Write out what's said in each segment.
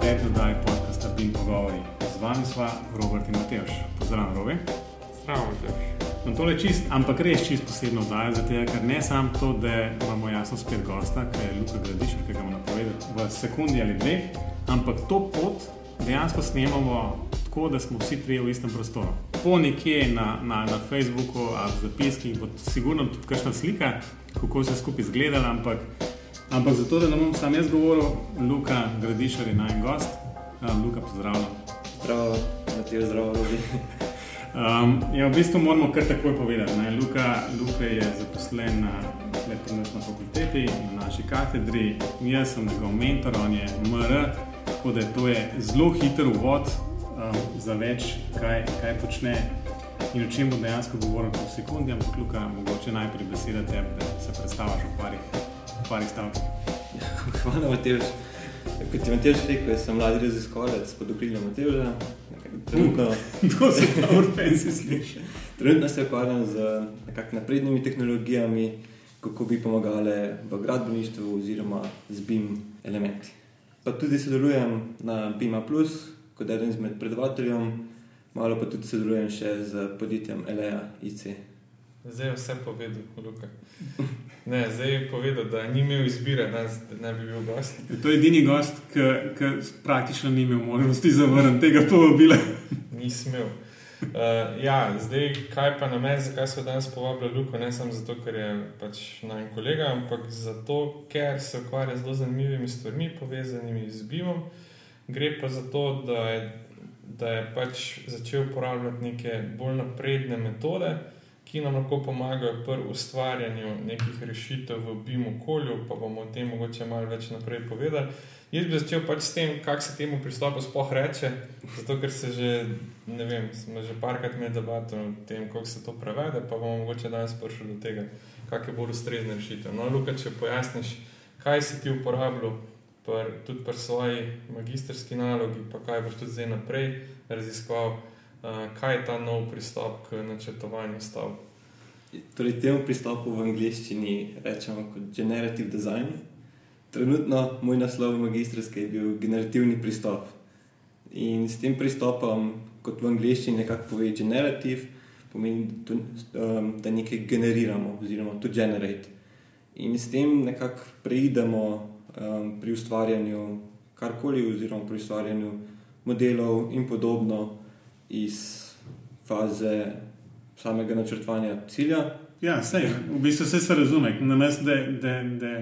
105. oddaji podcasta Bim Pogovori. Z vami sva Robert in Mateoš. Pozdravljen, Robi. Zdravo, Mateoš. No, tole je čist, ampak res čist posebno oddaja, zato ker ne samo to, da imamo jasno spet gosta, ki je Luka Gradiš, ki ga bomo napovedali v sekundi ali dve, ampak to pot dejansko snemamo tako, da smo vsi trije v istem prostoru. Po nekje na, na, na Facebooku ali zapiskih bo sigurno tudi kakšna slika, kako se skupaj izgledala, ampak, ampak zato, da ne bom sam jaz govoril, Luka Gradišar je naj gost. Um, Luka, pozdravljam. Zdravo, Matej, zdravo, ljudi. Um, ja, v bistvu moramo kar takoj povedati. Ne? Luka, Luka je zaposlen na letnični fakulteti, na naši katedri. Jaz sem njegov mentor, on je MR, tako da to je zelo hiter uvod um, za več, kaj, kaj počne in o čem bo dejansko govoril po sekundi. Ampak, Luka, mogoče najprej beseda tebi, da se predstaviš v parih, parih stavkih. Hvala, Matej. Kot je Matej rekel, sem mladi raziskovalec pod okriljem Mateja. Trenutno, To se dobro pensi sliši. trenutno se ukvarjam z naprednimi tehnologijami, kako bi pomagale v gradbeništvu oziroma z BIM elementi. Pa tudi sodelujem na BIM, kot eden izmed predavateljev, malo pa tudi sodelujem še z podjetjem LEA IC. Zdaj je vse povedal, Luka. Ne, zdaj je povedal, da ni imel izbire, da ne bi bil gost. To je edini gost, ki praktično ni imel možnosti zavrniti tega povabila. Ni smel. Uh, ja, zdaj, kaj pa na meni, zakaj so danes povabili Luko, ne samo zato, ker je pač naj kolega, ampak zato, ker se ukvarja z zelo zanimivimi stvarmi, povezanimi z BIM-om. Gre pa za to, da je, da je pač začel uporabljati neke bolj napredne metode, ki nam lahko pomagajo pri ustvarjanju nekih rešitev v BIM okolju, pa bomo o tem mogoče malo več naprej povedali. Jaz bi začel pač s tem, kako se temu pristopu sploh reče, zato ker se že, ne vem, smo že parkrat imeli debato o tem, kako se to prevede, pa bomo mogoče danes prišli do tega, kakšne bolj ustrezne rešitve. No, Luka, če pojasniš, kaj si ti uporabljal pr, tudi pri svoji magistrski nalogi, pa kaj boš tudi zdaj naprej raziskoval, uh, kaj je ta nov pristop k načrtovanju stavb. Torej, temu pristopu v angleščini rečemo kot generative design. Trenutno moj naslov magistrske je bil generativni pristop. In s tem pristopom, kot v angleščini nekako pove generative, pomeni, da, um, da nekaj generiramo, oziroma to generate. In s tem nekako preidemo um, pri ustvarjanju karkoli, oziroma pri ustvarjanju modelov in podobno iz faze samega načrtovanja cilja. Ja, sej, v bistvu vse se razume. Namesto da, da, da,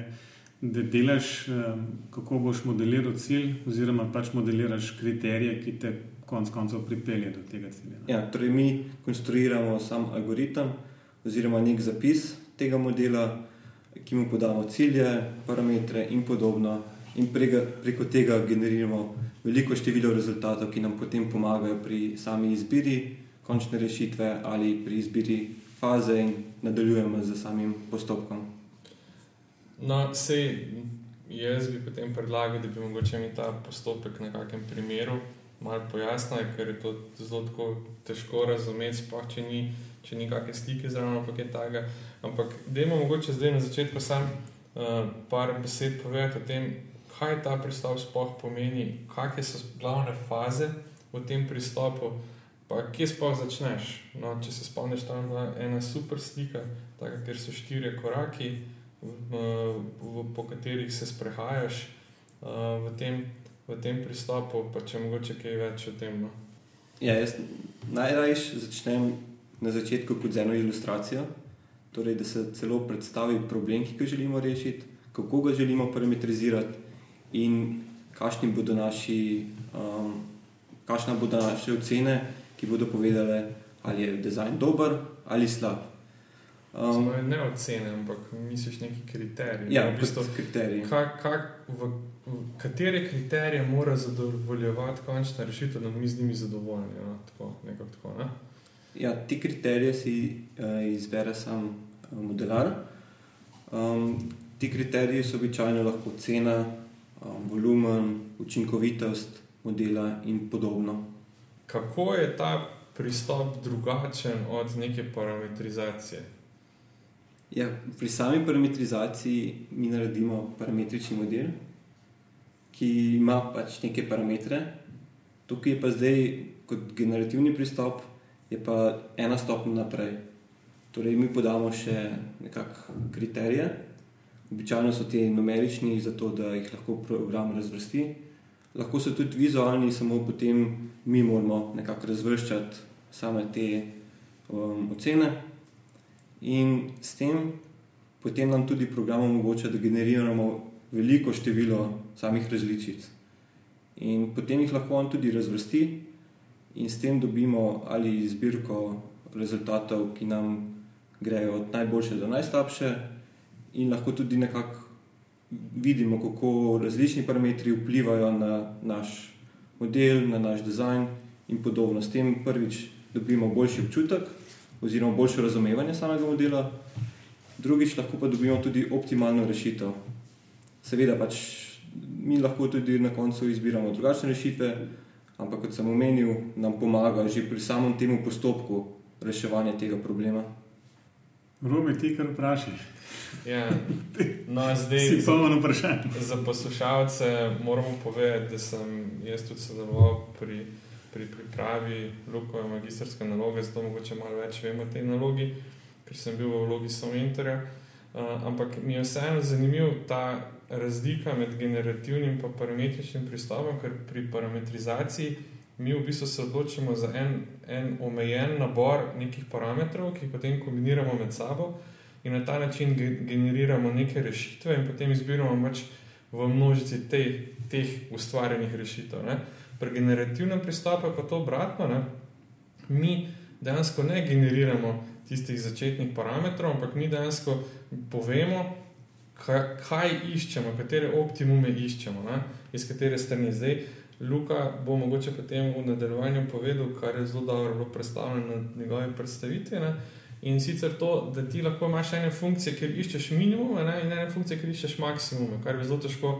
da delaš, um, kako boš modeliral cilj, oziroma pač modeliraš kriterije, ki te konec koncev pripelje do tega cilja. ne. Ja, torej mi konstruiramo sam algoritem oziroma nek zapis tega modela, ki mu podamo cilje, parametre in podobno. In prega, preko tega generiramo veliko število rezultatov, ki nam potem pomagajo pri sami izbiri končne rešitve ali pri izbiri faze in nadaljujemo z samim postopkom. No, sej, jaz bi potem predlagal, da bi mogoče mi ta postopek na kakem primeru malo pojasnil, ker je to zelo težko razumeti, sploh če ni, če ni kakšne slike zraven ali kaj takega. Ampak dajmo mogoče zdaj na začetku sam uh, par besed povedati o tem, kaj ta pristop sploh pomeni, kakšne so glavne faze v tem pristopu. Pa kje sploh začneš? No, če se spomniš, tam je bila ena super slika, taka, kjer so štirje koraki, v, v, po katerih se sprehajaš uh, v, tem, v tem pristopu, pa če mogoče kaj več o tem. No. Ja, jaz najrajš začnem na začetku kot z eno ilustracijo, torej da se celo predstavi problem, ki ga želimo rešiti, kako ga želimo parametrizirati in kakšni bodo naši, um, kakšna bodo naše ocene, ki bodo povedale, ali je dizajn dober ali slab. Um, ne ocene, ampak misliš neki kriteriji. Ja, v bistvu, kriterij. kak, kak, v, v, katere kriterije mora zadovoljevati končna rešitev, da mi z njimi zadovoljni? No? Tako, nekako tako, ne? Ja, ti kriterije si uh, izbere sam uh, modelar. Um, ti kriteriji so običajno lahko cena, um, volumen, učinkovitost modela in podobno. Kako je ta pristop drugačen od neke parametrizacije? Ja, pri sami parametrizaciji mi naredimo parametrični model, ki ima pač neke parametre. Tukaj je pa zdaj kot generativni pristop, je pa ena stopnja naprej. Torej, mi podamo še nekakšne kriterije, običajno so ti numerični, zato da jih lahko program razvrsti. Lahko so tudi vizualni, samo potem mi moramo nekako razvrščati same te um, ocene. In s tem potem nam tudi program omogoča, da generiramo veliko število samih različic. In potem jih lahko on tudi razvrsti, in s tem dobimo ali zbirko rezultatov, ki nam grejo od najboljše do najslabše, in lahko tudi nekako vidimo, kako različni parametri vplivajo na naš model, na naš dizajn in podobno. S tem prvič dobimo boljši občutek, oziroma boljše razumevanje samega modela, drugič lahko pa dobimo tudi optimalno rešitev. Seveda, pač mi lahko tudi na koncu izbiramo drugačne rešitve, ampak kot sem omenil, nam pomaga že pri samem tem postopku reševanja tega problema. Robi, ti kar vprašaj. Ja. No, zdaj, si polno vprašanje. Za poslušalce moramo povedati, da sem jaz tudi sodeloval pri, pri pripravi Lukove magistrske naloge, zato mogoče malo več vem o tej nalogi, ker sem bil v vlogi somentorja. Uh, ampak mi je vseeno zanimiv ta razlika med generativnim in parametričnim pristopom, ker pri parametrizaciji mi v bistvu se odločimo za en, en omejen nabor nekih parametrov, ki jih potem kombiniramo med sabo in na ta način generiramo neke rešitve, in potem izbiramo pač v množici te, teh ustvarjenih rešitev. Ne. Pri generativnem pristopu je pa to obratno. Ne. Mi dejansko ne generiramo tistih začetnih parametrov, ampak mi dejansko povemo, kaj, kaj iščemo, katere optimume iščemo, ne, iz katere strani zdaj. Luka bo mogoče potem v nadaljevanju povedal, kar je zelo dobro predstavljeno na njegovi predstavitvi. Ne. In sicer to, da ti lahko imaš ene funkcije, kjer iščeš minimum, ne, in ene funkcije, kjer iščeš maksimum, kar je zelo težko,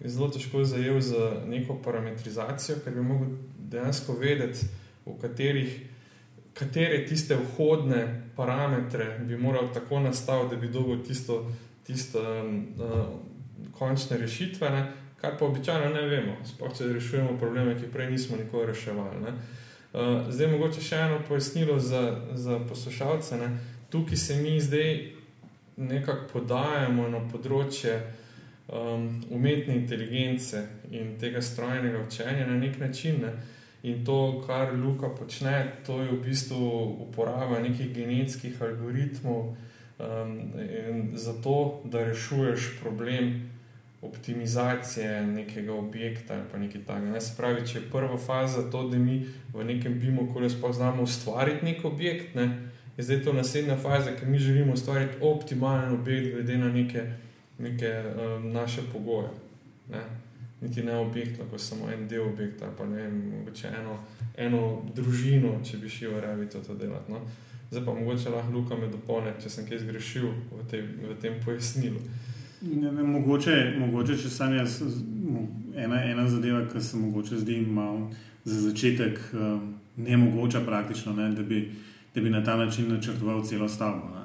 je zelo težko zajel z neko parametrizacijo, ker bi mogel dejansko vedeti, v katerih, katere tiste vhodne parametre bi moral tako nastaviti, da bi dobil tisto, tisto uh, končne rešitve, ne, kar pa običajno ne vemo, sploh če rešujemo probleme, ki prej nismo nikoli reševali. Ne. Uh, zdaj, mogoče še eno pojasnilo za, za poslušalce. Ne. Tukaj se mi zdaj nekako podajamo na področje um, umetne inteligence in tega strojnega učenja na nek način. Ne. In to, kar Luka počne, to je v bistvu uporaba nekih genetskih algoritmov um, za to, da rešuješ problem optimizacije nekega objekta ali pa nekaj takega. Ne? Se pravi, če je prva faza to, da mi v nekem BIM okolju spoznamo ustvariti nek objekt, ne? je zdaj to naslednja faza, ker mi želimo ustvariti optimalen objekt glede na neke, neke um, naše pogoje. Ne? Niti ne objekt, lahko samo en del objekta, pa ne mogoče eno, eno družino, če bi šel v Revit to delati. No? Zdaj pa mogoče lahko Luka me dopolni, če sem kaj zgrešil v, te, v tem pojasnilu. Ne, ne, mogoče, mogoče, če sem jaz ena, ena zadeva, ki se morda zdi malo za začetek uh, nemogoča, praktično, ne, da, bi, da bi na ta način načrtoval celo stavbo.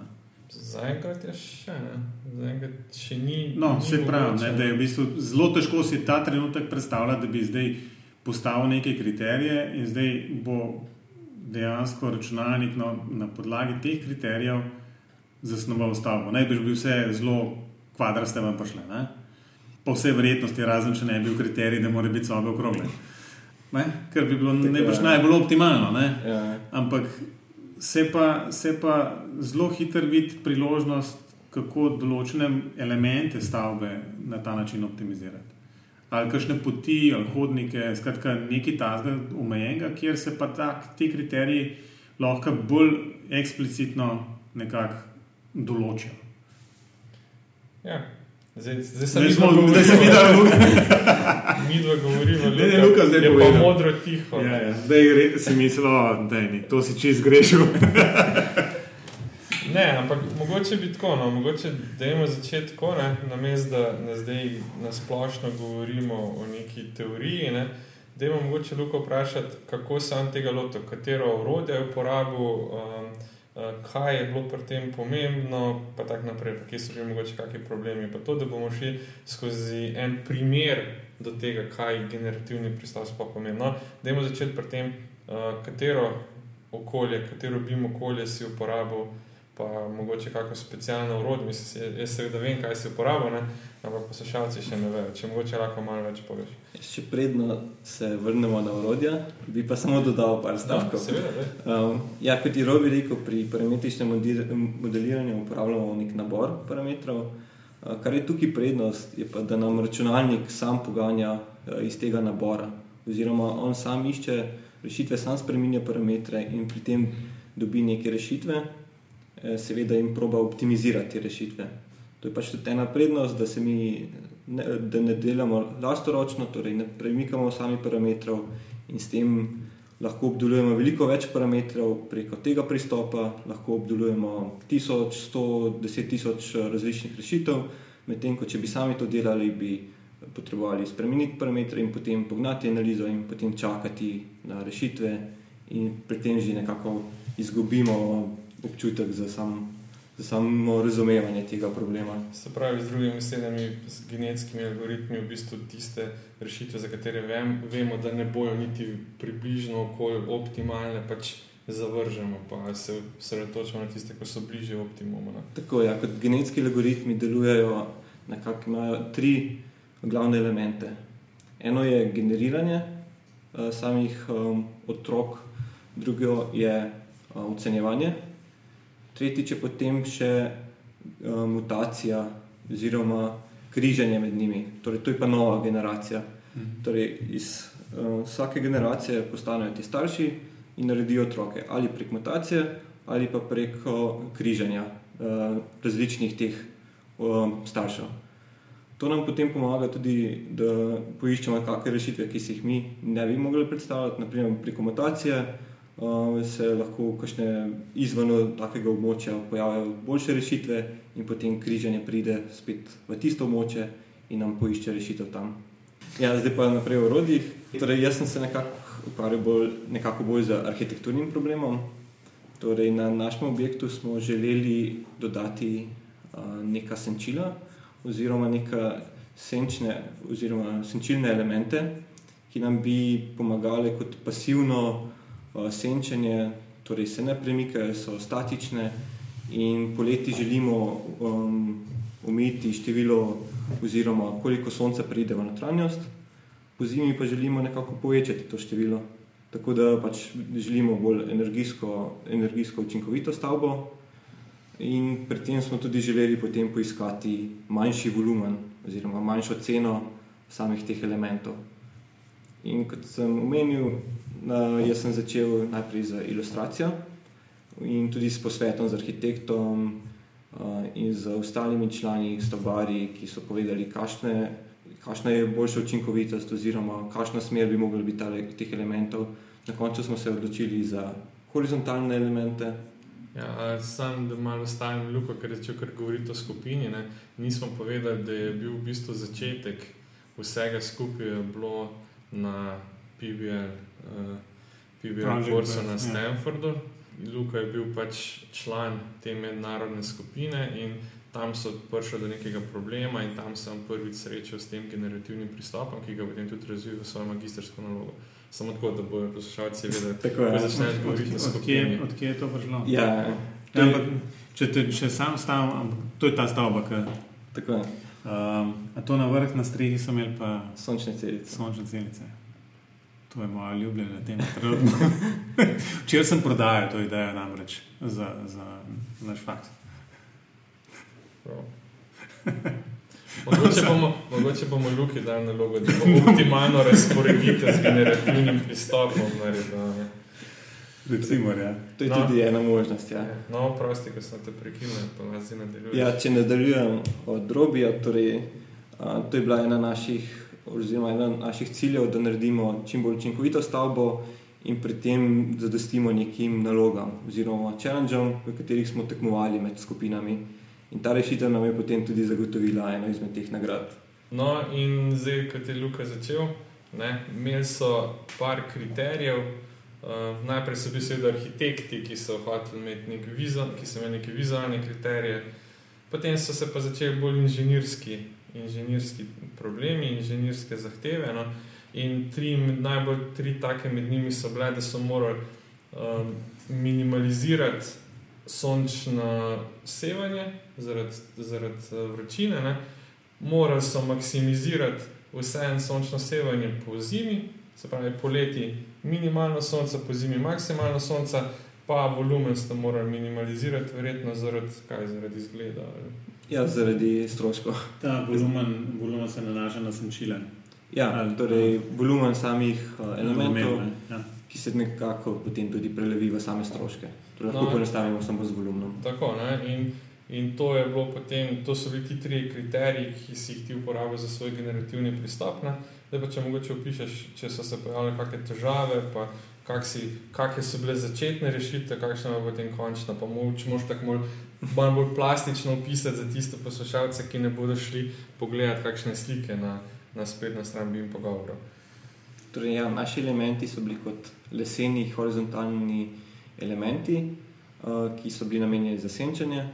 Zaenkrat je še ne, zaenkrat še ni. No, ni se pravi, ne, da je v bistvu zelo težko si ta trenutek predstavljati, da bi zdaj postavil neke kriterije in zdaj bo dejansko računalnik no, na podlagi teh kriterijev zasnoval stavbo. Najprej bi vse zelo kvadraste vam prišle. Ne? Po vsej verjetnosti, razen če ne bi bil kriterij, da mora biti sobe okrogle. Ne? Ker bi bilo ja. najbolj optimalno. Ja. Ampak se pa, se pa zelo hitro vidi priložnost, kako določene elemente stavbe na ta način optimizirati. Ali kakšne poti, ali hodnike, skratka, nekaj tazga omejenega, kjer se pa tak, ti kriteriji lahko bolj eksplicitno nekako določijo. Ja. Zdaj, zdaj sem videl, da mi da luka. Mi dva govorimo, ne, ne, Luka, zdaj je pa modro tiho. Ja, ja. Zdaj si mislil, da je to si čez grešil. ne, ampak mogoče bi tako, no, mogoče dajmo začeti tako, ne, na mestu, da na zdaj nasplošno govorimo o neki teoriji. Ne. Dajmo mogoče Luka vprašati, kako se on tega lotil, katero orodje je uporabil. Um, kaj je bilo pri tem pomembno, pa tako naprej, kje so bili mogoče kakšni problemi. Pa to, da bomo šli skozi en primer do tega, kaj generativni pristop sploh pomeni. No, Dajmo začeti pri tem, uh, katero okolje, katero BIM okolje si uporabil, pa mogoče kakšno specialno urodje. Mislim, jaz seveda vem, kaj si uporabil, ne? ampak poslušalci še ne vejo. Če mogoče lahko malo več poveš. Še predno se vrnemo na urodja, bi pa samo dodal par stavkov. Seveda, Um, ja, kot je Robi rekel, pri parametričnem model- modeliranju uporabljamo nek nabor parametrov. Uh, Kar je tukaj prednost, je pa, da nam računalnik sam poganja uh, iz tega nabora. Oziroma, on sam išče rešitve, sam spremenja parametre in pri tem dobi neke rešitve, eh, seveda jim proba optimizirati rešitve. To je pač tudi ena prednost, da, se mi ne, da ne delamo lastoročno, torej ne premikamo sami parametrov in s tem lahko obdelujemo veliko več parametrov preko tega pristopa, lahko obdelujemo 1000, 100, 10 tisoč različnih rešitev, medtem ko če bi sami to delali, bi potrebovali spremeniti parametre in potem pognati analizo in potem čakati na rešitve in pri tem že nekako izgubimo občutek za, sam, za samo razumevanje tega problema. Se pravi, z drugimi besedami, z genetskimi algoritmi, v bistvu tiste rešitve, za katere vem, vemo, da ne bojo niti približno okolju optimalne, pač zavržemo, pa se osredotočimo na tiste, ki so bližje optimumu. ne. Tako je, ja, kot genetski algoritmi delujejo, nekako imajo tri glavne elemente. Eno je generiranje uh, samih um, otrok, drugo je uh, ocenjevanje, tretjič je potem še uh, mutacija oziroma križanje med njimi. Torej, to je pa nova generacija. Torej, iz uh, vsake generacije postanejo ti starši in naredijo otroke ali prek mutacije ali pa prek uh, križanja uh, različnih teh um, staršev. To nam potem pomaga tudi, da poiščemo kakšne rešitve, ki si jih mi ne bi mogli predstavljati. Naprimer, preko mutacije uh, se lahko kakšne izven takega območja pojavijo boljše rešitve, in potem križanje pride spet v tisto območje in nam poišče rešitev tam. Ja, zdaj pa naprej o orodjih. Torej, jaz sem se nekako ukvarjal bolj, nekako bolj z arhitekturnim problemom. Torej, na našem objektu smo želeli dodati uh, neka senčila oziroma neka senčne oziroma senčilne elemente, ki nam bi pomagali kot pasivno senčenje, torej se ne premikajo, so statične in poleti želimo um, omejiti število oziroma koliko sonca pride v notranjost, po zimi pa želimo nekako povečati to število. Tako da pač želimo bolj energijsko, energijsko učinkovito stavbo, in pri tem smo tudi želeli potem poiskati manjši volumen oziroma manjšo ceno samih teh elementov. In kot sem omenil, na, jaz sem začel najprej z ilustracijo in tudi s posvetom z arhitektom uh, in z ostalimi člani, stavbari, ki so povedali, kakšne, kakšna je boljša učinkovitost oziroma kakšna smer bi mogla biti tale, teh elementov. Na koncu smo se odločili za horizontalne elemente, Ja, sam, da malo stavim luko, ker je začel kar govoriti o skupini. Ne? Nismo povedali, da je bil v bistvu začetek vsega skupaj bilo na PBL, uh, PBL Best, na ja. Stanfordu. Luka je bil pač član te mednarodne skupine in tam so prišli do nekega problema in tam sem prvič srečal s tem generativnim pristopom, ki ga potem tudi razvil v svojo magistrsko nalogo. Samo tako, da bodo poslušalci vedeli, Tako ko je. začneš govoriti o Od od kje je to prišlo? Ja, Ja, ampak, če, te, če sam stavim, ampak to je ta stavba, ki. tako je. Um, a to na vrh na strehi so imeli pa Sončne celice. sončne celice. To je moja ljubljena tema. Včeraj sem prodajal to idejo namreč za, za naš faks. Prav. Mogoče bomo, mogoče bomo Luki dali nalogo, da bo optimalno razporeditev z generativnim pristopom naredil. Recimo, ja. To je No. tudi ena možnost. Ja. No, prosti, ko sem te prekinil, pa nas zdaj nadaljuje. Ja, če nadaljujem od drobija, torej, a, to je bila ena naših, oziroma ena naših ciljev, da naredimo čim bolj učinkovito stavbo in pri tem zadostimo nekim nalogam oziroma challengem, v katerih smo tekmovali med skupinami. In ta rešitev nam je potem tudi zagotovila eno izmed teh nagrad. No, in zdaj, ko je Luka začel, ne, imeli so par kriterijev. Uh, najprej so bili seveda arhitekti, ki so hoteli imeti nek vizual, ki so imeli neke vizualne kriterije, potem so se pa začeli bolj inženirski inženirski problemi, inženirske zahteve. No. In tri, najbolj tri take med njimi so bile, da so morali um, minimalizirati sončno sevanje zaradi, zaradi uh, vročine, ne. morali so maksimizirati vse en sončno sevanje po zimi, se pravi poleti minimalno sonce, po zimi maksimalno sonce, pa volumen ste morali minimalizirati, verjetno zaradi, kaj, zaradi izgleda. Ja, zaradi stroškov. Ta volumen, volumen se nanaša na senčile. Ja, torej volumen samih uh, elementov, Volumen, ja. ki se nekako potem tudi prelevi v same stroške. To lahko No. poenostavimo samo z volumnom. Tako, ne? in, in to, je bilo potem, to so bili ti tri kriteriji, ki si jih ti uporabil za svoj generativni pristop. Ne? Zdaj pa, če mogoče opišeš, če so se pojavile kakšne težave, pa kak si, kakšne so bile začetne rešitve, kakšna je potem končna. Pa moč, moš tako bolj, malo bolj plastično opisati za tiste poslušalce, ki ne bodo šli pogledati kakšne slike na, na spletno stran BIM pogovorov. Torej, ja, naši elementi so bili kot leseni horizontalni elementi, uh, ki so bili namenjeni za senčenje.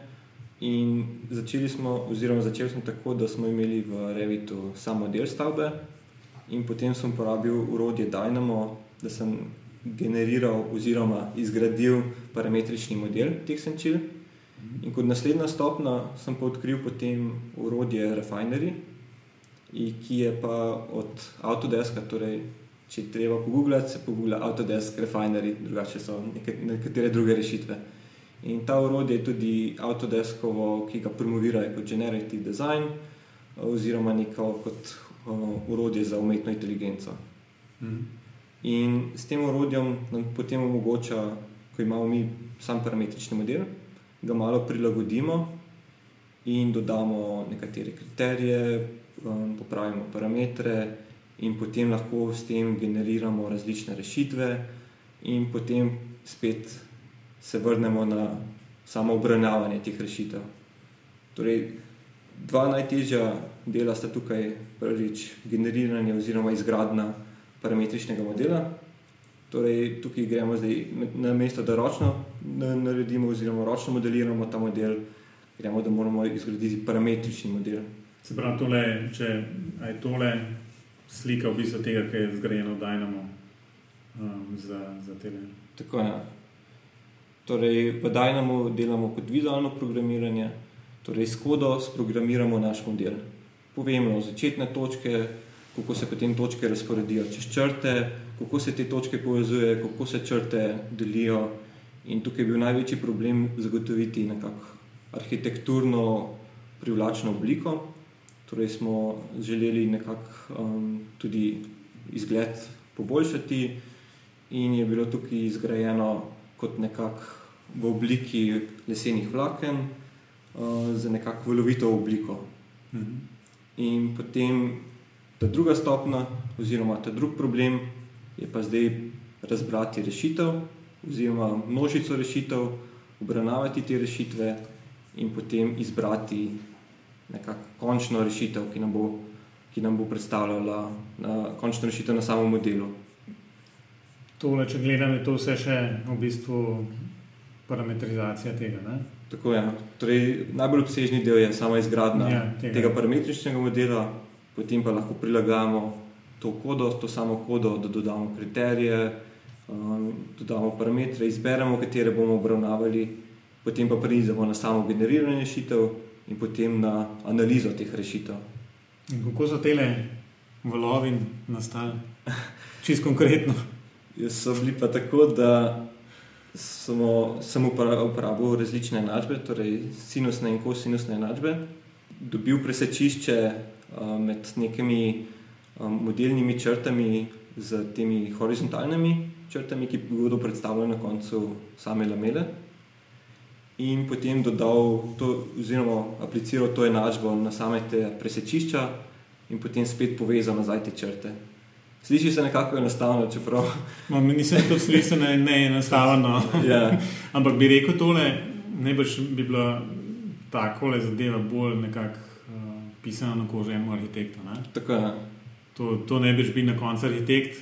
In začeli smo, oziroma začeli smo tako, da smo imeli v Revitu samo del stavbe, in potem sem uporabil urodje Dynamo, da sem generiral oziroma izgradil parametrični model teh senčil. In kot naslednja stopnja sem pa odkril potem urodje Refinery, ki je pa od Autodeska, torej če treba pogooglati, se pogoogla Autodesk Refinery, drugače so nekatere druge rešitve. In ta urodje je tudi Autodeskovo, ki ga promovirajo kot Generative Design, oziroma neko kot uh, urodje za umetno inteligenco. Mhm. In s tem orodjem nam potem omogoča, ko imamo mi sam parametrični model, ga malo prilagodimo in dodamo nekatere kriterije, um, popravimo parametre, in potem lahko s tem generiramo različne rešitve, in potem spet se vrnemo na samo obravnavanje teh rešitev. Torej, dva najtežja dela sta tukaj prvič generiranje oziroma izgradnja parametričnega modela. Torej, tukaj gremo zdaj na mesto, da ročno na- naredimo, oziroma ročno modeliramo ta model, gremo, da moramo izgraditi parametrični model. Se pravi, tole, če je tole slika v bistvu tega, kar je zgrajeno v Dynamo um, za, za tele. Tako je. Torej, v Dynamo delamo kot vizualno programiranje, torej s kodo sprogramiramo naš model. Povemo začetne točke, kako se potem točke razporedijo čez črte, kako se te točke povezujejo, kako se črte delijo. In tukaj je bil največji problem zagotoviti nekako arhitekturno privlačno obliko. Torej smo želeli nekako um, tudi izgled poboljšati, in je bilo tukaj zgrajeno kot nekako v obliki lesenih vlaken, uh, z nekako valovito obliko. Mhm. In potem ta druga stopna, oziroma ta drug problem, je pa zdaj razbrati rešitev, oziroma množico rešitev, obravnavati te rešitve in potem izbrati nekako končno rešitev, ki nam bo, ki nam bo predstavljala na, končno rešitev na samem modelu. Tole, če gledam, je to vse še v bistvu parametrizacija tega. Ne? Tako je. Torej, najbolj obsežni del je sama izgradnja Ja, ja, tega. tega parametričnega modela, potem pa lahko prilagajamo to kodo, to samo kodo, da dodamo kriterije, um, dodamo parametre, izberemo, katere bomo obravnavali, potem pa pridemo na samo generiranje rešitev in potem na analizo teh rešitev. In kako so tele valovi nastali? Čisto konkretno. Jaz so bili pa tako, da smo, sem upora- uporabil različne enačbe, torej sinusne in kosinusne enačbe, dobil presečišče med nekimi um, modelnimi črtami z temi horizontalnimi črtami, ki bodo predstavljene na koncu same lamele. In potem dodal, to, oziroma apliciral to enačbo na same te presečišča, in potem spet povezal nazaj te črte. Sliši se nekako enostavno, čeprav Ma, nisem to slišal, ne, ne enostavno. ja, Ampak bi rekel tole, najbrž bi bila tako zadeva bolj nekako pisana na koži enemu arhitektu. Ne? tako je. To, to ne bi bil na koncu arhitekt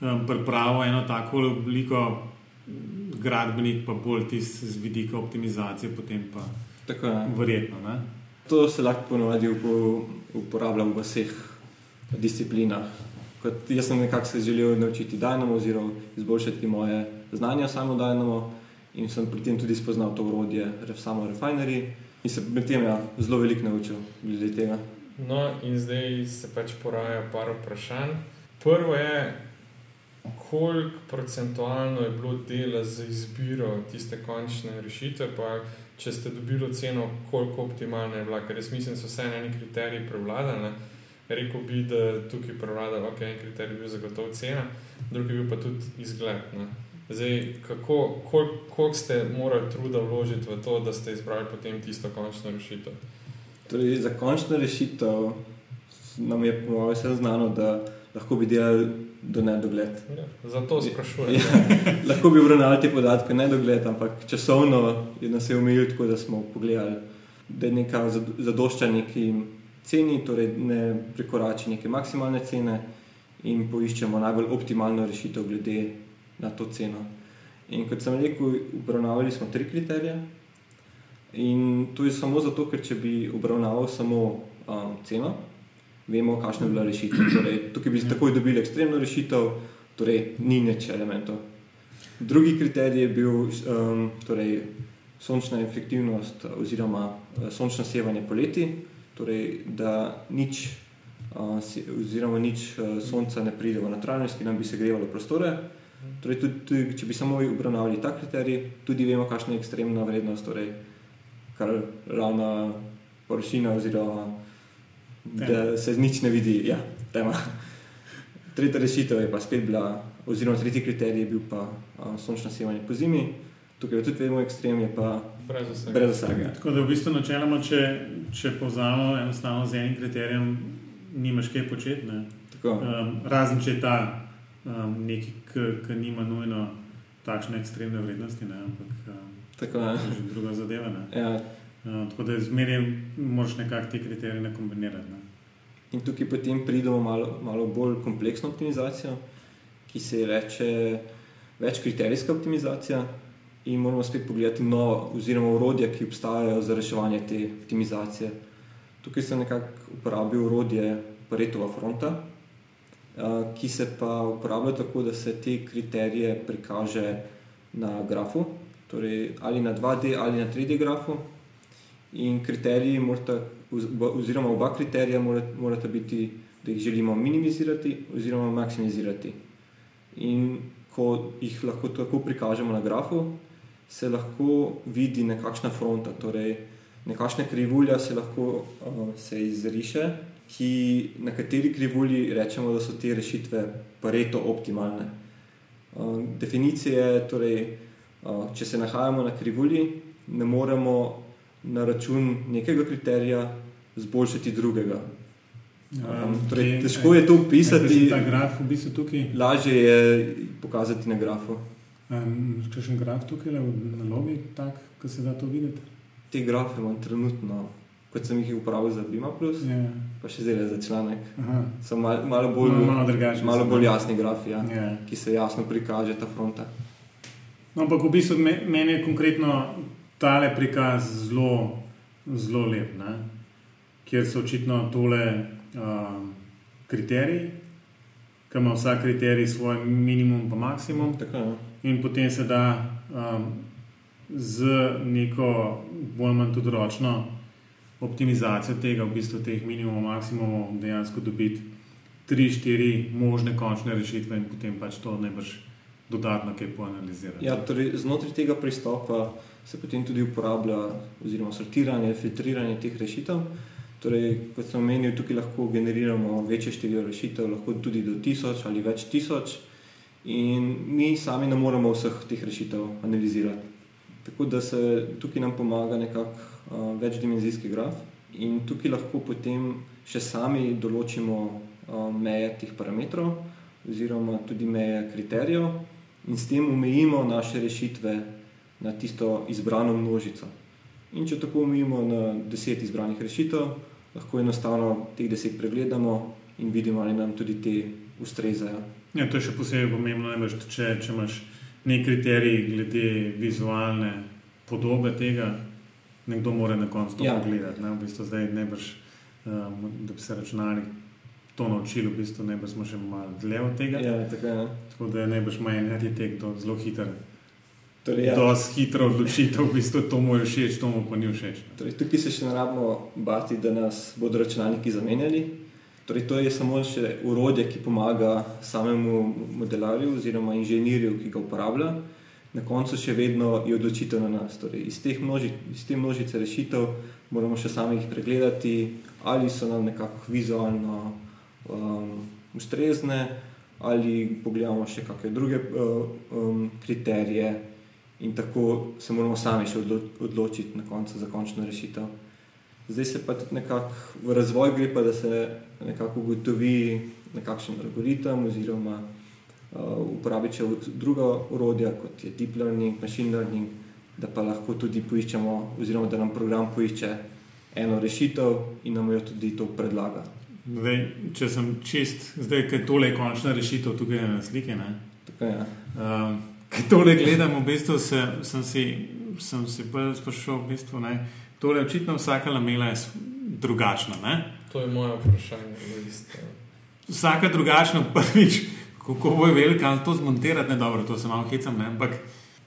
um, pripravil eno tako obliko, gradbenik pa bolj tisti z vidika optimizacije, potem pa Tako je. verjetno. Ne? To se lahko ponovadi upo- uporablja v vseh disciplinah. Kot jaz sem nekako se želel naučiti Dynamo oziroma izboljšati moje znanje samo Dynamo in sem pri tem tudi spoznal to urodje, samo Refinery in se med tem ja, zelo veliko naučil glede tega. No, in zdaj se pač poraja par vprašanj. Prvo je, koliko procentualno je bilo dela za izbiro tiste končne rešitve, pa če ste dobili oceno, koliko optimalna je bila, ker jaz mislim, da so vse eni kriteriji prevladali. Rekl bi, da tukaj prevlada, ok, en kriterij je bil zagotovo cena, drugi je bil pa tudi izgled. Ne. Zdaj, kako, koliko, koliko ste morali truda vložiti v to, da ste izbrali potem tisto končno rešitev? Torej, za končno rešitev nam je po mojem vse znano, da lahko bi delali do nedogled. Ja, zato sprašujem. Ja, lahko bi obravnavali te podatke nedogled, ampak časovno je nas je omejil tako, da smo pogledali, da je neka zad- zadošča neki ceni, torej ne prekorači neke maksimalne cene in poiščemo najbolj optimalno rešitev glede na to ceno. In kot sem rekel, obravnavali smo tri kriterije. In to je samo zato, ker če bi obravnaval samo um, ceno, vemo, kakšna je bila rešitev. Torej, tukaj bi takoj dobili ekstremno rešitev, torej ni nič elementov. Drugi kriterij je bil um, torej, sončna efektivnost oziroma eh, sončno sevanje poleti, torej, da nič, uh, oziroma nič uh, sonca ne pride v notranjost, ki nam bi segrevalo prostore. Torej, tudi, tudi, če bi samo obravnavali ta kriterij, tudi vemo, kakšna je ekstremna vrednost, torej, kar ravna površina, oziroma da se nič ne vidi. Ja, tema. Tretja rešitev je pa spet bila, oziroma tretji kriterij je bil pa a, sončno sevanje po zimi. Tukaj tudi vemo, ekstrem je pa Brez vsega. brez vsega. Tako da v bistvu načeloma, če, če povzamemo enostavno z enim kriterijem, nimaš kaj početi. ne. Tako. Um, razen če je ta um, nekaj, ki nima nujno takšne ekstremne vrednosti, ne, ampak um, Tako, to ne. je že druga zadeva. Ne. ja. Um, tako da zmeraj moraš nekako te kriterije ne kombinirati. Ne. In tukaj potem pridemo malo, malo bolj kompleksno optimizacijo, ki se ji reče več kriterijska optimizacija. In moramo spet pogledati nova, oziroma urodja, ki obstajajo za reševanje te optimizacije. Tukaj sem nekako uporabil urodje Paretova fronta, ki se pa uporablja tako, da se te kriterije prikaže na grafu, torej ali na 2D ali na 3D grafu. In kriteriji, morata, oz- oziroma oba kriterija, morata, biti, da jih želimo minimizirati oziroma maksimizirati. In ko jih lahko tako prikažemo na grafu, se lahko vidi nekakšna fronta, torej nekakšna krivulja se lahko uh, se izriše, ki, na kateri krivulji rečemo, da so te rešitve pareto optimalne. Uh, definicija je, torej, uh, če se nahajamo na krivulji, ne moremo na račun nekega kriterija zboljšati drugega. Um, torej, težko je to opisati, graf v bistvu tukaj. lažje je pokazati na grafu. Um, Kakšen graf tukaj je v nalogi, tak, ki se da to videti? Te grafe imam trenutno, kot sem jih uporabil za Bima, Plus, Ja. pa še zdaj za članek. Aha. So mal, malo bolj, Malo, malo drugačen. malo bolj jasni grafi, ja, Ja. ki se jasno prikaže ta fronta. No, ampak v bistvu me- meni je konkretno tale prikaz zelo, zelo lep, ne? kjer so očitno tole um, kriteriji, ki ima vsak kriterij svoj minimum in maksimum, Tako, ja. in potem se da um, z neko bolj ali manj tudi ročno optimizacijo tega, v bistvu teh minimumov, maksimumov, dejansko dobiti tri, štiri možne končne rešitve in potem pač to najbrž dodatno kaj poanalizirati. Ja, torej, znotraj tega pristopa se potem tudi uporablja oziroma sortiranje, filtriranje teh rešitev. Torej, kot sem omenil, tukaj lahko generiramo večje število rešitev, lahko tudi do tisoč ali več tisoč, in mi sami ne moremo vseh teh rešitev analizirati. Tako da se tukaj nam pomaga nekako uh, večdimenzijski graf, in tukaj lahko potem še sami določimo uh, meje teh parametrov, oziroma tudi meje kriterijev, in s tem omejimo naše rešitve na tisto izbrano množico. In če tako omejimo na deset izbranih rešitev, lahko enostavno teh deset pregledamo in vidimo, ali nam tudi te ustrezajo. Ja, to je še posebej pomembno, najbrž, če, če imaš nek kriterij glede vizualne podobe tega, nekdo mora na koncu to Ja. pogledati. Ne? V bistvu zdaj ne boš, um, da bi se računalnik to naučili, v bistvu ne boš še malo dlje od tega. Ja, tako je. ne. Tako da ne boš imel en arhitekt zelo hiter. Torej, Ja. ja, Dosti hitro odločitev, v bistvu to mu je všeč, to mu pa ni všeč. torej, tukaj se še ne rabimo bati, da nas bodo računalniki zamenjali. Torej, to je samo še urodje, ki pomaga samemu modelarju oziroma inženirju, ki ga uporablja. Na koncu še vedno je odločitev na nas. Torej, iz, teh množi, iz te množice rešitev moramo še sami jih pregledati, ali so nam nekako vizualno um, ustrezne, ali pogledamo še kakšne druge uh, um, kriterije, in tako se moramo sami še odlo- odločiti na koncu za končno rešitev. Zdaj se pa tudi nekako v razvoj gre, pa da se nekako ugotovi nekakšen algoritem, oziroma uh, uporabi še druga urodja, kot je deep learning, machine learning, da pa lahko tudi poiščemo, oziroma da nam program poišče eno rešitev in nam jo tudi to predlaga. Zdaj, če sem čist, zdaj, ker tole je končna rešitev, tukaj je na sliki. Ne? Tako je. Um, Ker tole gledam, v bistvu se, sem si, sem si pa sprašal, v bistvu, ne, tole očitno vsaka lamela je drugačna. Ne? To je moje vprašanje. Vsaka drugačna, prvič, kako bo velika, ali to zmontirati, ne dobro, to se malo hecam, ne? ampak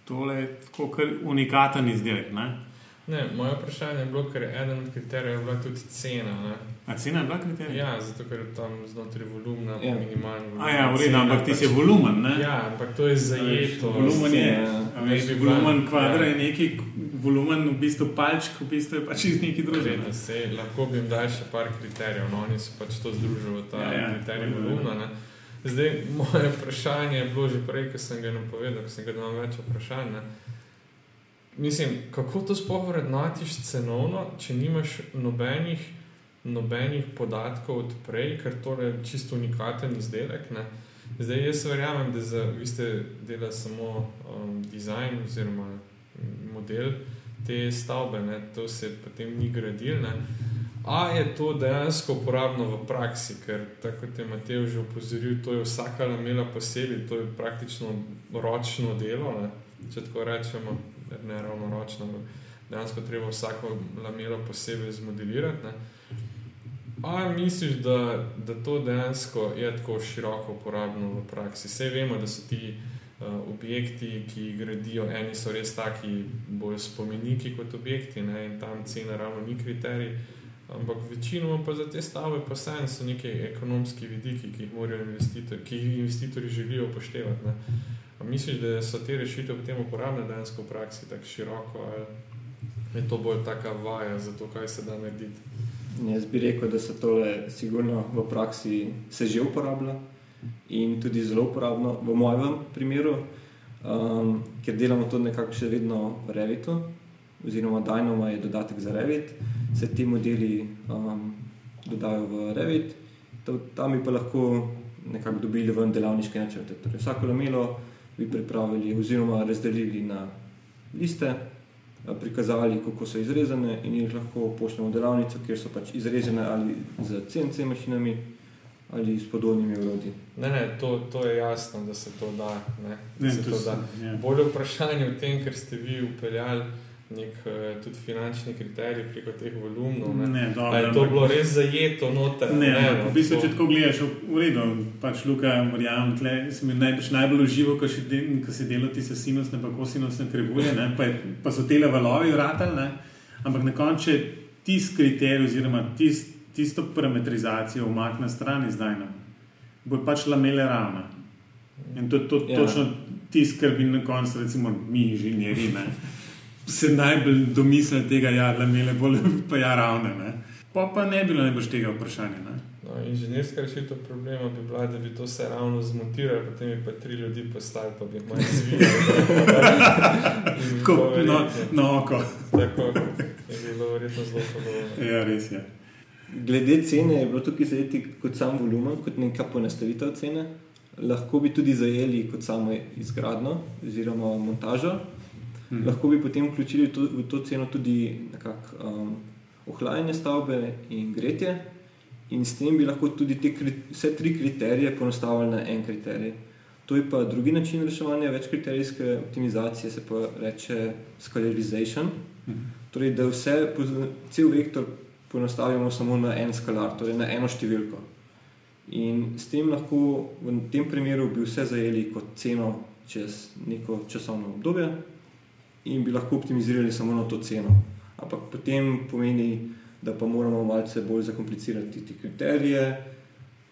tole je tako unikaten izdelek. Ne? Ne, moje vprašanje je bilo, ker eden od kriterijev je bila tudi cena. Ne? A cena je bila kriterij? Ja, zato ker je tam znotraj volumna Ja. minimalni volumen. A ja, v redu, ampak ti si volumen. Ne? Ja, ampak to je zajeto. Volumen je. Veš, Volumen kvadra ja. je neki, volumen v bistvu palčk, v bistvu je pač iz neki druge. Verjetno se lahko bi jim dali še par kriterijev, no oni so pač to združili v ta Ja, ja, kriterij volumna. Ne. Zdaj, moje vprašanje je bilo že prej, ko sem ga napovedal, ko sem ga imel več vprašanj. Ne. Mislim, kako to sploh vrednotiš cenovno, če nimaš nobenih, nobenih podatkov od prej, ker to je čisto unikaten izdelek. Ne. Zdaj, jaz verjamem, da za, vi ste delali samo um, dizajn oziroma model te stavbe, ne, to se potem ni gradil. Ne. A je to dejansko uporabno v praksi, ker tako kot je Matej že opozoril, to je vsaka lamela posebej, to je praktično ročno delo, ne, če tako rečemo, ne ravno ročno, ampak dejansko treba vsako lamelo posebej zmodelirati. Ne. A misliš, da, da to dejansko je tako široko uporabno v praksi? Vse vemo, da so ti uh, objekti, ki jih gradijo, eni so res taki, bolj spomeniki kot objekti, ne? in tam cena ravno ni kriterij. Ampak večinoma pa za te stavbe pa vseeno so neki ekonomski vidiki, ki jih morajo investitorji, ki jih investitorji želijo upoštevati. A misliš, da so te rešitve potem uporabne dejansko v praksi tako široko, ali je to bolj taka vaja za to, kaj se da narediti? Jaz bi rekel, da se tole sigurno v praksi se že uporablja in tudi zelo uporabno v mojem primeru, um, ker delamo to nekako še vedno v Revitu, oziroma Dynamo je dodatek za Revit, se ti modeli um, dodajo v Revit, to, tam bi pa lahko nekako dobili ven delavniške načrte. Torej, vsako lamelo bi pripravili oziroma razdelili na liste, eh, prikazali, kako so izrezane, in jih lahko pošljemo v delavnico, kjer so pač izrezane ali z CNC mašinami ali s podobnimi urodji. Ne, ne, to, to je jasno, da se to da. Ne, da Ne, se to to se- da. ja. Bolje vprašanje v tem, ker ste vi upeljali nek eh, tudi finančni kriterij preko teh volumnov. Ne. Ne, dobro, je to bilo res zajeto noter? Ne, ne no, v bistvu, to- če tako gledaš, v redu, pač Luka, verjamem, tle si mi najbrž najbolj užival, ko, de, ko si delal tiste sinusne, pa kosinusne krivulje, ne, pa, je- pa so tele valovi vratelj, ne, ampak na koncu tisti kriterij oziroma tist, tisto parametrizacijo umakne stran iz Dajna, bo pač lamele ravna. In to je to, Ja. ja. točno tisto, kar bi na koncu, recimo mi, inženirji, se najbolj domislili tega, ja, lamele bolj pa ja ravne. Ne. Pa pa ne bi bilo najbolj tega vprašanja. Ne. No, inženirska rešitev problema bi bila, da bi to vse ravno zmontirali, potem bi pa tri ljudi postavili, pa bi jih malo zvili. Ko, no, no, oko. Tako je bilo verjetno zelo podobno. Ja, res je. Glede cene je bilo tukaj zajeti kot sam volumen, kot neka ponastavitev cene. Lahko bi tudi zajeli kot samo izgradnjo oziroma montažo. Mhm. Lahko bi potem vključili to, v to ceno tudi nekako um, ohlajanje stavbe in gretje, in s tem bi lahko tudi te, vse tri kriterije poenostavili na en kriterij. To je pa drugi način reševanja večkriterijske optimizacije, se pa reče scalarization. Torej, da vse, cel vektor poenostavimo samo na en skalar, torej na eno številko. In s tem lahko v tem primeru bi vse zajeli kot ceno čez neko časovno obdobje in bi lahko optimizirali samo na to ceno. Ampak potem pomeni, da pa moramo malce bolj zakomplicirati te kriterije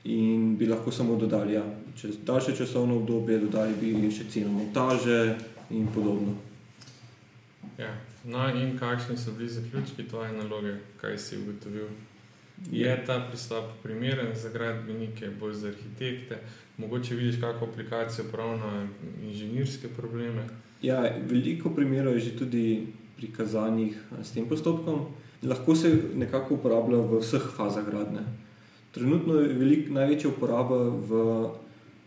in bi lahko samo dodali, ja, čez daljše časovno obdobje, dodali bi še ceno montaže in podobno. Ja. No, in kakšni so bili zaključki tvoje naloge, kaj si ugotovil? Je ta pristop primeren za gradbenike, bolj za arhitekte? Mogoče vidiš kakšno aplikacijo prav na inženirske probleme? Ja, veliko primerov je že tudi prikazanih s tem postopkom. Lahko se nekako uporablja v vseh fazah gradnje. Trenutno je velik, največja uporaba v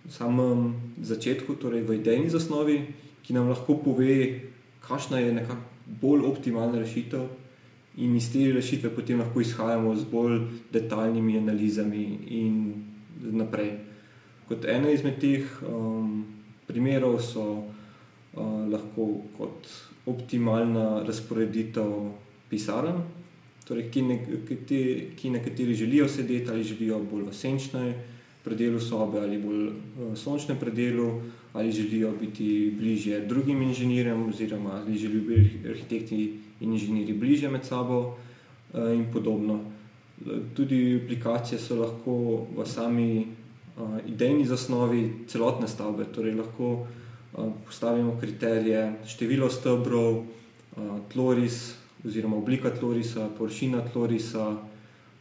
samem začetku, torej v idejni zasnovi, ki nam lahko pove, kakšna je nekako bolj optimalna rešitev, in iz te rešitve potem lahko izhajamo z bolj detaljnimi analizami in naprej. Kot ena izmed teh um, primerov so lahko kot optimalna razporeditev pisarn torej, ki, ki, nekateri želijo sedeti ali želijo bolj v senčnem predelu sobe ali bolj v sončnem predelu, ali želijo biti bližje drugim inženirjem, oziroma ali želijo biti arhitekti in inženirji bližje med sabo eh, in podobno. Tudi aplikacije so lahko v sami uh, idejni zasnovi celotne stavbe, torej lahko uh, postavimo kriterije, število stebrov, uh, tloris, oziroma oblika tlorisa, površina tlorisa,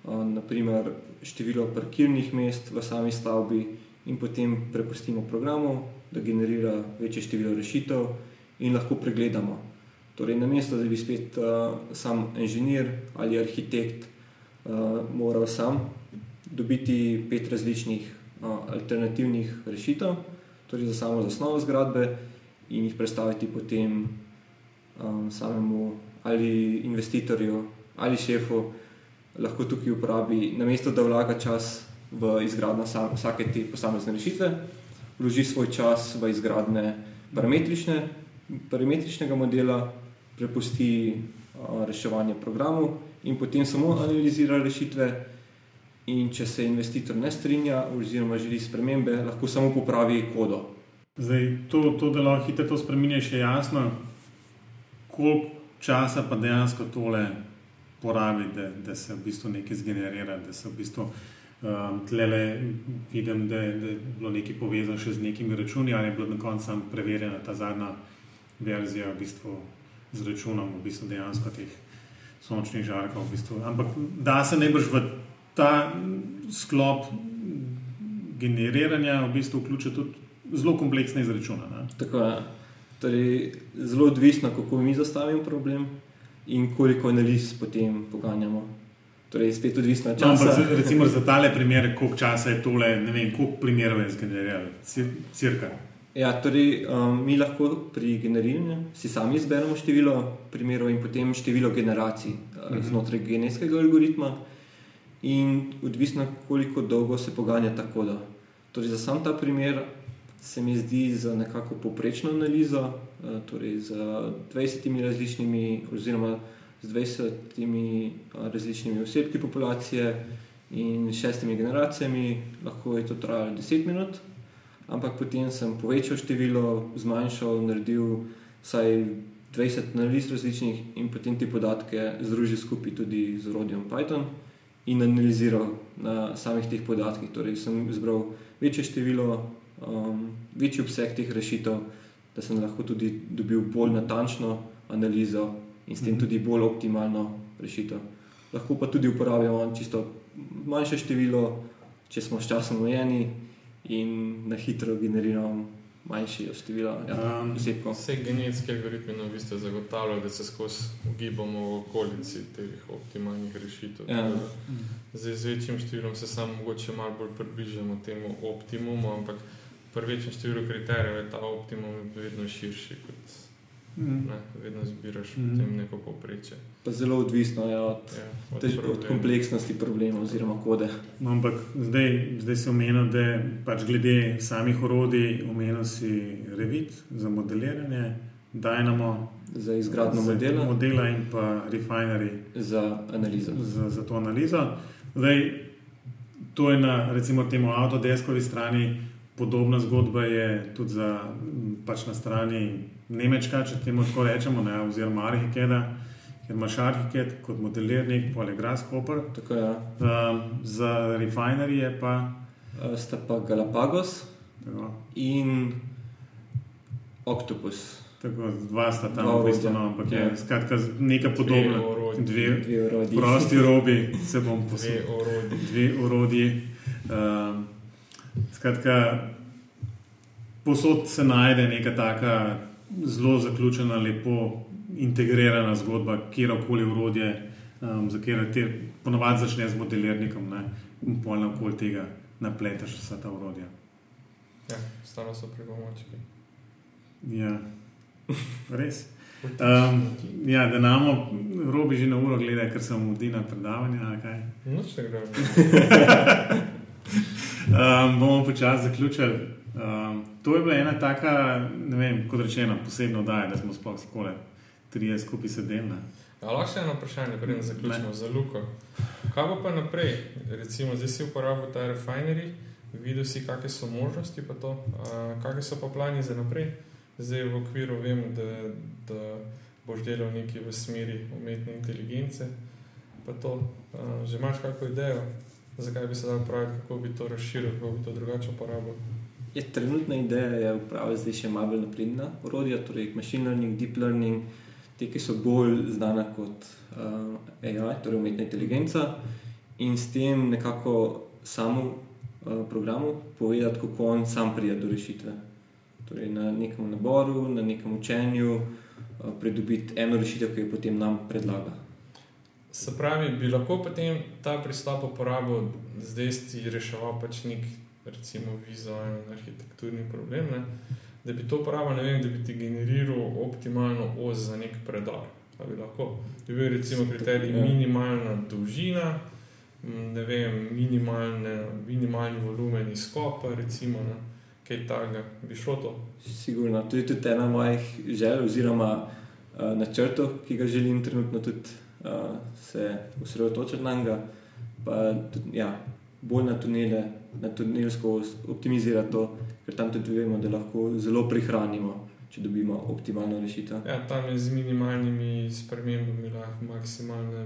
naprimer število parkirnih mest v sami stavbi, in potem prepustimo programu, da generira večje število rešitev in lahko pregledamo. Torej, na mesto, da bi spet uh, sam inženir ali arhitekt uh, moral sam dobiti pet različnih uh, alternativnih rešitev, torej za samo zasnovo zgradbe in jih predstaviti potem um, samemu ali investitorju ali šefu lahko tukaj uporabi, namesto da vlaga čas v izgradnjo vsake te posamezne rešitve, vloži svoj čas v izgradnje parametričnega modela, prepusti a, reševanje programov in potem samo analizira rešitve. In če se investitor ne strinja, oziroma želi spremembe, lahko samo popravi kodo. Zdaj, to, to da lahko hitro to spremeniš, je jasno. Koliko časa pa dejansko tole porabi, da, da se v bistvu nekaj zgenerira, da se v bistvu um, tlele vidim, da, da je bilo nekaj povezano še z nekimi računi, ali je bilo na koncu preverjena ta zadnja verzija v bistvu z računom, v bistvu dejansko teh sončnih žarkov. V bistvu. Ampak da se najbrž v ta sklop generiranja v bistvu vključi tudi zelo kompleksne izračune. Tako je. Torej, zelo odvisno, kako mi zastavimo problem in koliko analiz potem poganjamo. Torej, spet odvisno od časa. No, recimo za tale primer, koliko časa je tole, ne vem, koliko primerov je zgeneriralo, cirka. Ja, torej, um, mi lahko pri generiranju si sami izberemo število primerov in potem število generacij uh, mhm. znotraj genetskega algoritma, in odvisno, koliko dolgo se poganja ta koda. Torej, za sam ta primer se mi zdi za nekako poprečno analizo, eh, torej z 20 različnimi, oziroma z 20 eh, različnimi osebki populacije in šestimi generacijami, lahko je to trajalo 10 minut, ampak potem sem povečal število, zmanjšal, naredil vsaj 20 analiz različnih in potem te podatke združil skupaj tudi z urodjem Python. In analiziral na samih teh podatkih. Torej, sem izbral večje število um, večji obseg teh rešitev, da sem lahko tudi dobil bolj natančno analizo in s tem mhm. tudi bolj optimalno rešitev. Lahko pa tudi uporabljamo čisto manjše število, če smo s časom omejeni in na hitro generiramo manjše število. Ja, um, vse genetske algoritme no, v bistvu zagotavljajo, da se skozi ugibamo v okolici teh optimalnih rešitev. Ja. Z večjim številom se samo mogoče malo bolj približamo temu optimumu, ampak pri večjem številu kriterijev je ta optimum vedno širši. Kot, mm. ne, vedno zbiraš mm. tem neko povprečje. Zelo odvisno je od, ja, od, tež, od kompleksnosti problema oziroma kode. No, ampak zdaj, zdaj si omenil, da pač glede samih orodij, omenil si Revit za modeliranje, Dynamo za izgradnjo za modela, modela in pa refinery za analizo. za, za to analizo. Zdaj, to je na recimo temu avtodeskovi strani. Podobna zgodba je tudi za, pač na strani Nemčka, če temu tako rečemo, ne, oziroma Arhikeda, ker imaš Arhiket kot modelirnik, poleg Grasshopper. Tako je. Um, za refinery je pa Uh, sta pa Galapagos tako, in Octopus. tako dva sta tam, v bistvu, no, ampak je Ja. skratka neka podobna. Dve orodji. Dve Dve orodji. prosti robi, se bom Dve posvetil. orodji. Dve orodji. Um, skratka, posod se najde neka taka zelo zaključena, lepo integrirana zgodba, kjerkoli urodje, um, za katero ti ponovadi začne z modelirnikom ne, in polno okoli tega napleteš vsa ta urodja. Ja, stano so pripomočki. Ja, res. Um, ja, da namo robi že na uro gleda, ker sem v Dina predavanja. ali kaj. Noč ne gremo. Um, bomo počasi zaključili. Um, to je bila ena taka, ne vem, kot rečeno, posebna oddaja, da smo sploh skole trije skupaj sedeli. lahko še eno vprašanje, preden zaključimo Ne. za Luko. Kaj bo pa naprej? Recimo, zdaj si uporabil ta refinerij, videl si, kakšne so možnosti, pa to, a, kakšne so pa plani za naprej. Zdaj v okviru vem, da, da boš delal nekaj v smeri umetne inteligence. Pa to, a, že imaš kakšno idejo, zakaj bi se dal praviti, kako bi to razširil, kako bi to drugače uporabil. Je, trenutna ideja je upraviti zdaj še malo bolj napredna orodja, torej machine learning, deep learning, te, ki so bolj znane kot uh, AI, torej umetna inteligenca, in s tem nekako samo uh, programu povedati, kako on sam pride do rešitve. Torej na nekem naboru, na nekem učenju, uh, pridobiti eno rešitev, ki jo potem nam predlaga. Se pravi, bi lahko potem ta pristop uporabil, zdaj si reševal pač nek, recimo, vizualni arhitekturni problem, ne? da bi to uporabil, ne vem, da bi ti generiral optimalno os za nek predor. Pa bi lahko. Bi bil recimo kriterij Ja. minimalna dolžina, ne vem, minimalne, minimalni volumen izkopa, recimo, ne? kaj takega, bi šlo to. Sigurno, to je tudi ena mojih želj, oziroma uh, načrtov, ki ga želim trenutno tudi uh, se osredotočiti na njega. Pa tudi, ja, bolj na tunele, na tunelsko os- optimizirati to, ker tam tudi vemo, da lahko zelo prihranimo, če dobimo optimalno rešitev. Ja, tam je z minimalnimi spremembami lahko maksimalne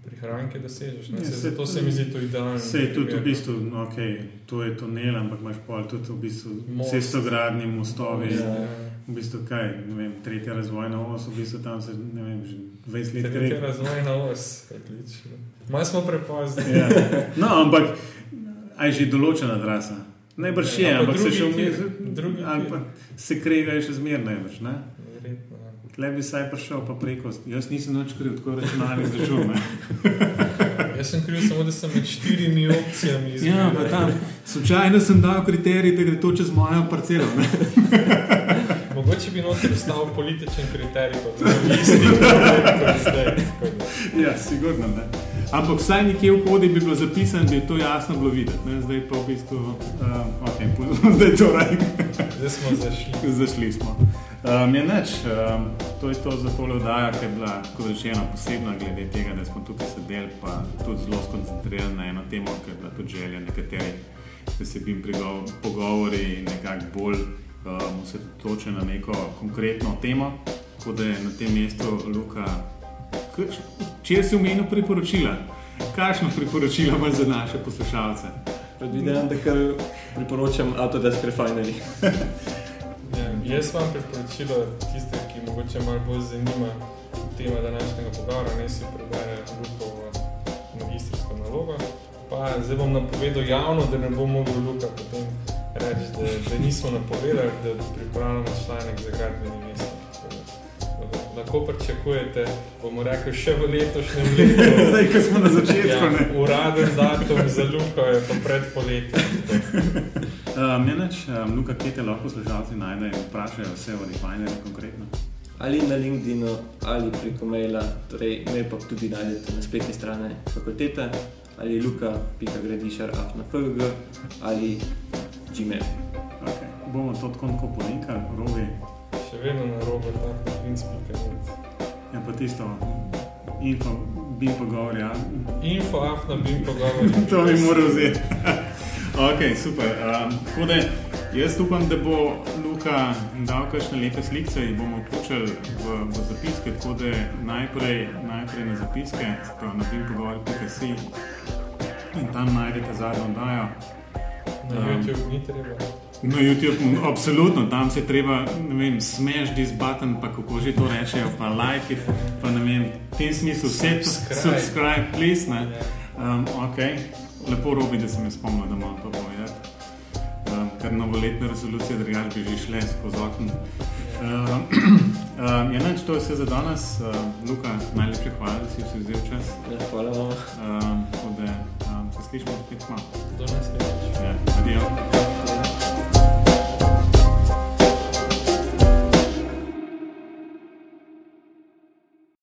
prihranke dosežeš. ne. Ja, saj Zato to- se mi zdi to idealno. Sej tudi v bistvu, no, okay, to je tunel, ampak imaš pol tudi v bistvu Most. cestogradni mostovi. Ja. Ja. V bistvu kaj, ne vem, tretja razvojna os, v bistvu tam se, ne vem, že 20 let Tretja razvojna os, odlično. Malo smo prepozni. Ja. No, ampak aj že določena trasa. Najbrž je, pa ampak se drugi še tir, vmes, ali pa se kregajo še zmeraj najbrž. Ne? Ja. Tle bi saj prišel pa preko. Jaz nisem nič kriv, tako računalnik zračun. Jaz sem kriv samo, da sem med štirimi opcijami Ja, pa tam. Slučajno sem dal kriterij, da gre to čez mojo parcelo. Mogoče bi noter stal političen kriterij, kot je isti, kot je zdaj. Ja, sigurno ne. Ampak vsaj nekje v kodi bi bilo zapisano, da je to jasno bilo videti. Ne? Zdaj pa v bistvu, uh, ok, zdaj to raj. Zdaj smo zašli. Zašli smo. Um, je neč, um, to je to za tole oddaja, ki je bila, kot rečeno, posebna glede tega, da smo tukaj sedeli, pa tudi zelo skoncentrirani na eno temo, ki je bila tudi želja nekaterih, da se bi jim pogovori nekako bolj um, osredotočili na neko konkretno temo. Tako da je na tem mestu Luka, če si omenil priporočila, kakšno priporočilo imaš za naše poslušalce? Predvidevam, da kar priporočam Autodesk Refinery. Ja, jaz vam priporočilo tiste, ki mogoče malo bolj zanima tema današnjega pogovora, ne si prebere Lukovo magistrsko nalogo. Pa zdaj bom napovedal javno, da ne bo mogel Luka potem reči, da, da nismo napovedali, da pripravljamo članek za gradbeni mestnik. Tako da, Lahko pričakujete, bomo rekli, še v letošnjem letu. Zdaj, ko smo na začetku. Ja, ne. uraden datum za Luko je pa pred poletjem. Um, ne, neč, um, Luka, kje te lahko poslušalci najdejo in vprašajo vse o refinerju konkretno? Ali na LinkedIn, ali preko maila, torej mail pa tudi najdete na spletni strani fakultete, ali luka.gradišar.afnafg ali gmail. Okay. Bomo to tako tako polinkali, rovi. Še vedno na robu, tako da finc.net. Ja, pa tisto, info, bim pogovor, ja. Info, afna, bim pogovor. to bi moral vzeti. ok, super. Um, da jaz upam, da bo Luka dal kakšne lepe slike, jih bomo vključili v, v zapiske, tako da najprej, najprej na zapiske, sprav na bim pogovor.si in tam najdete zadnjo oddajo. Na Um, YouTube ni treba. Na YouTube, absolutno, tam se treba, ne vem, smash this button, pa kako že to rečejo, pa like it, pa ne vem, v tem smislu vse Subscribe. subscribe, please, ne. Ja. Um, ok, lepo robi, da sem jaz spomnil, da moram to povedati. Um, ker novoletne rezolucije, drugače bi že šle skozi okno. Um, um, ja, neč, to je vse za danes. Um, Luka, najlepše hvala, da si si vzel čas. Ja, hvala vam. Um, tako da um, se slišimo spet malo. Do naslednjič. Ja, adijo.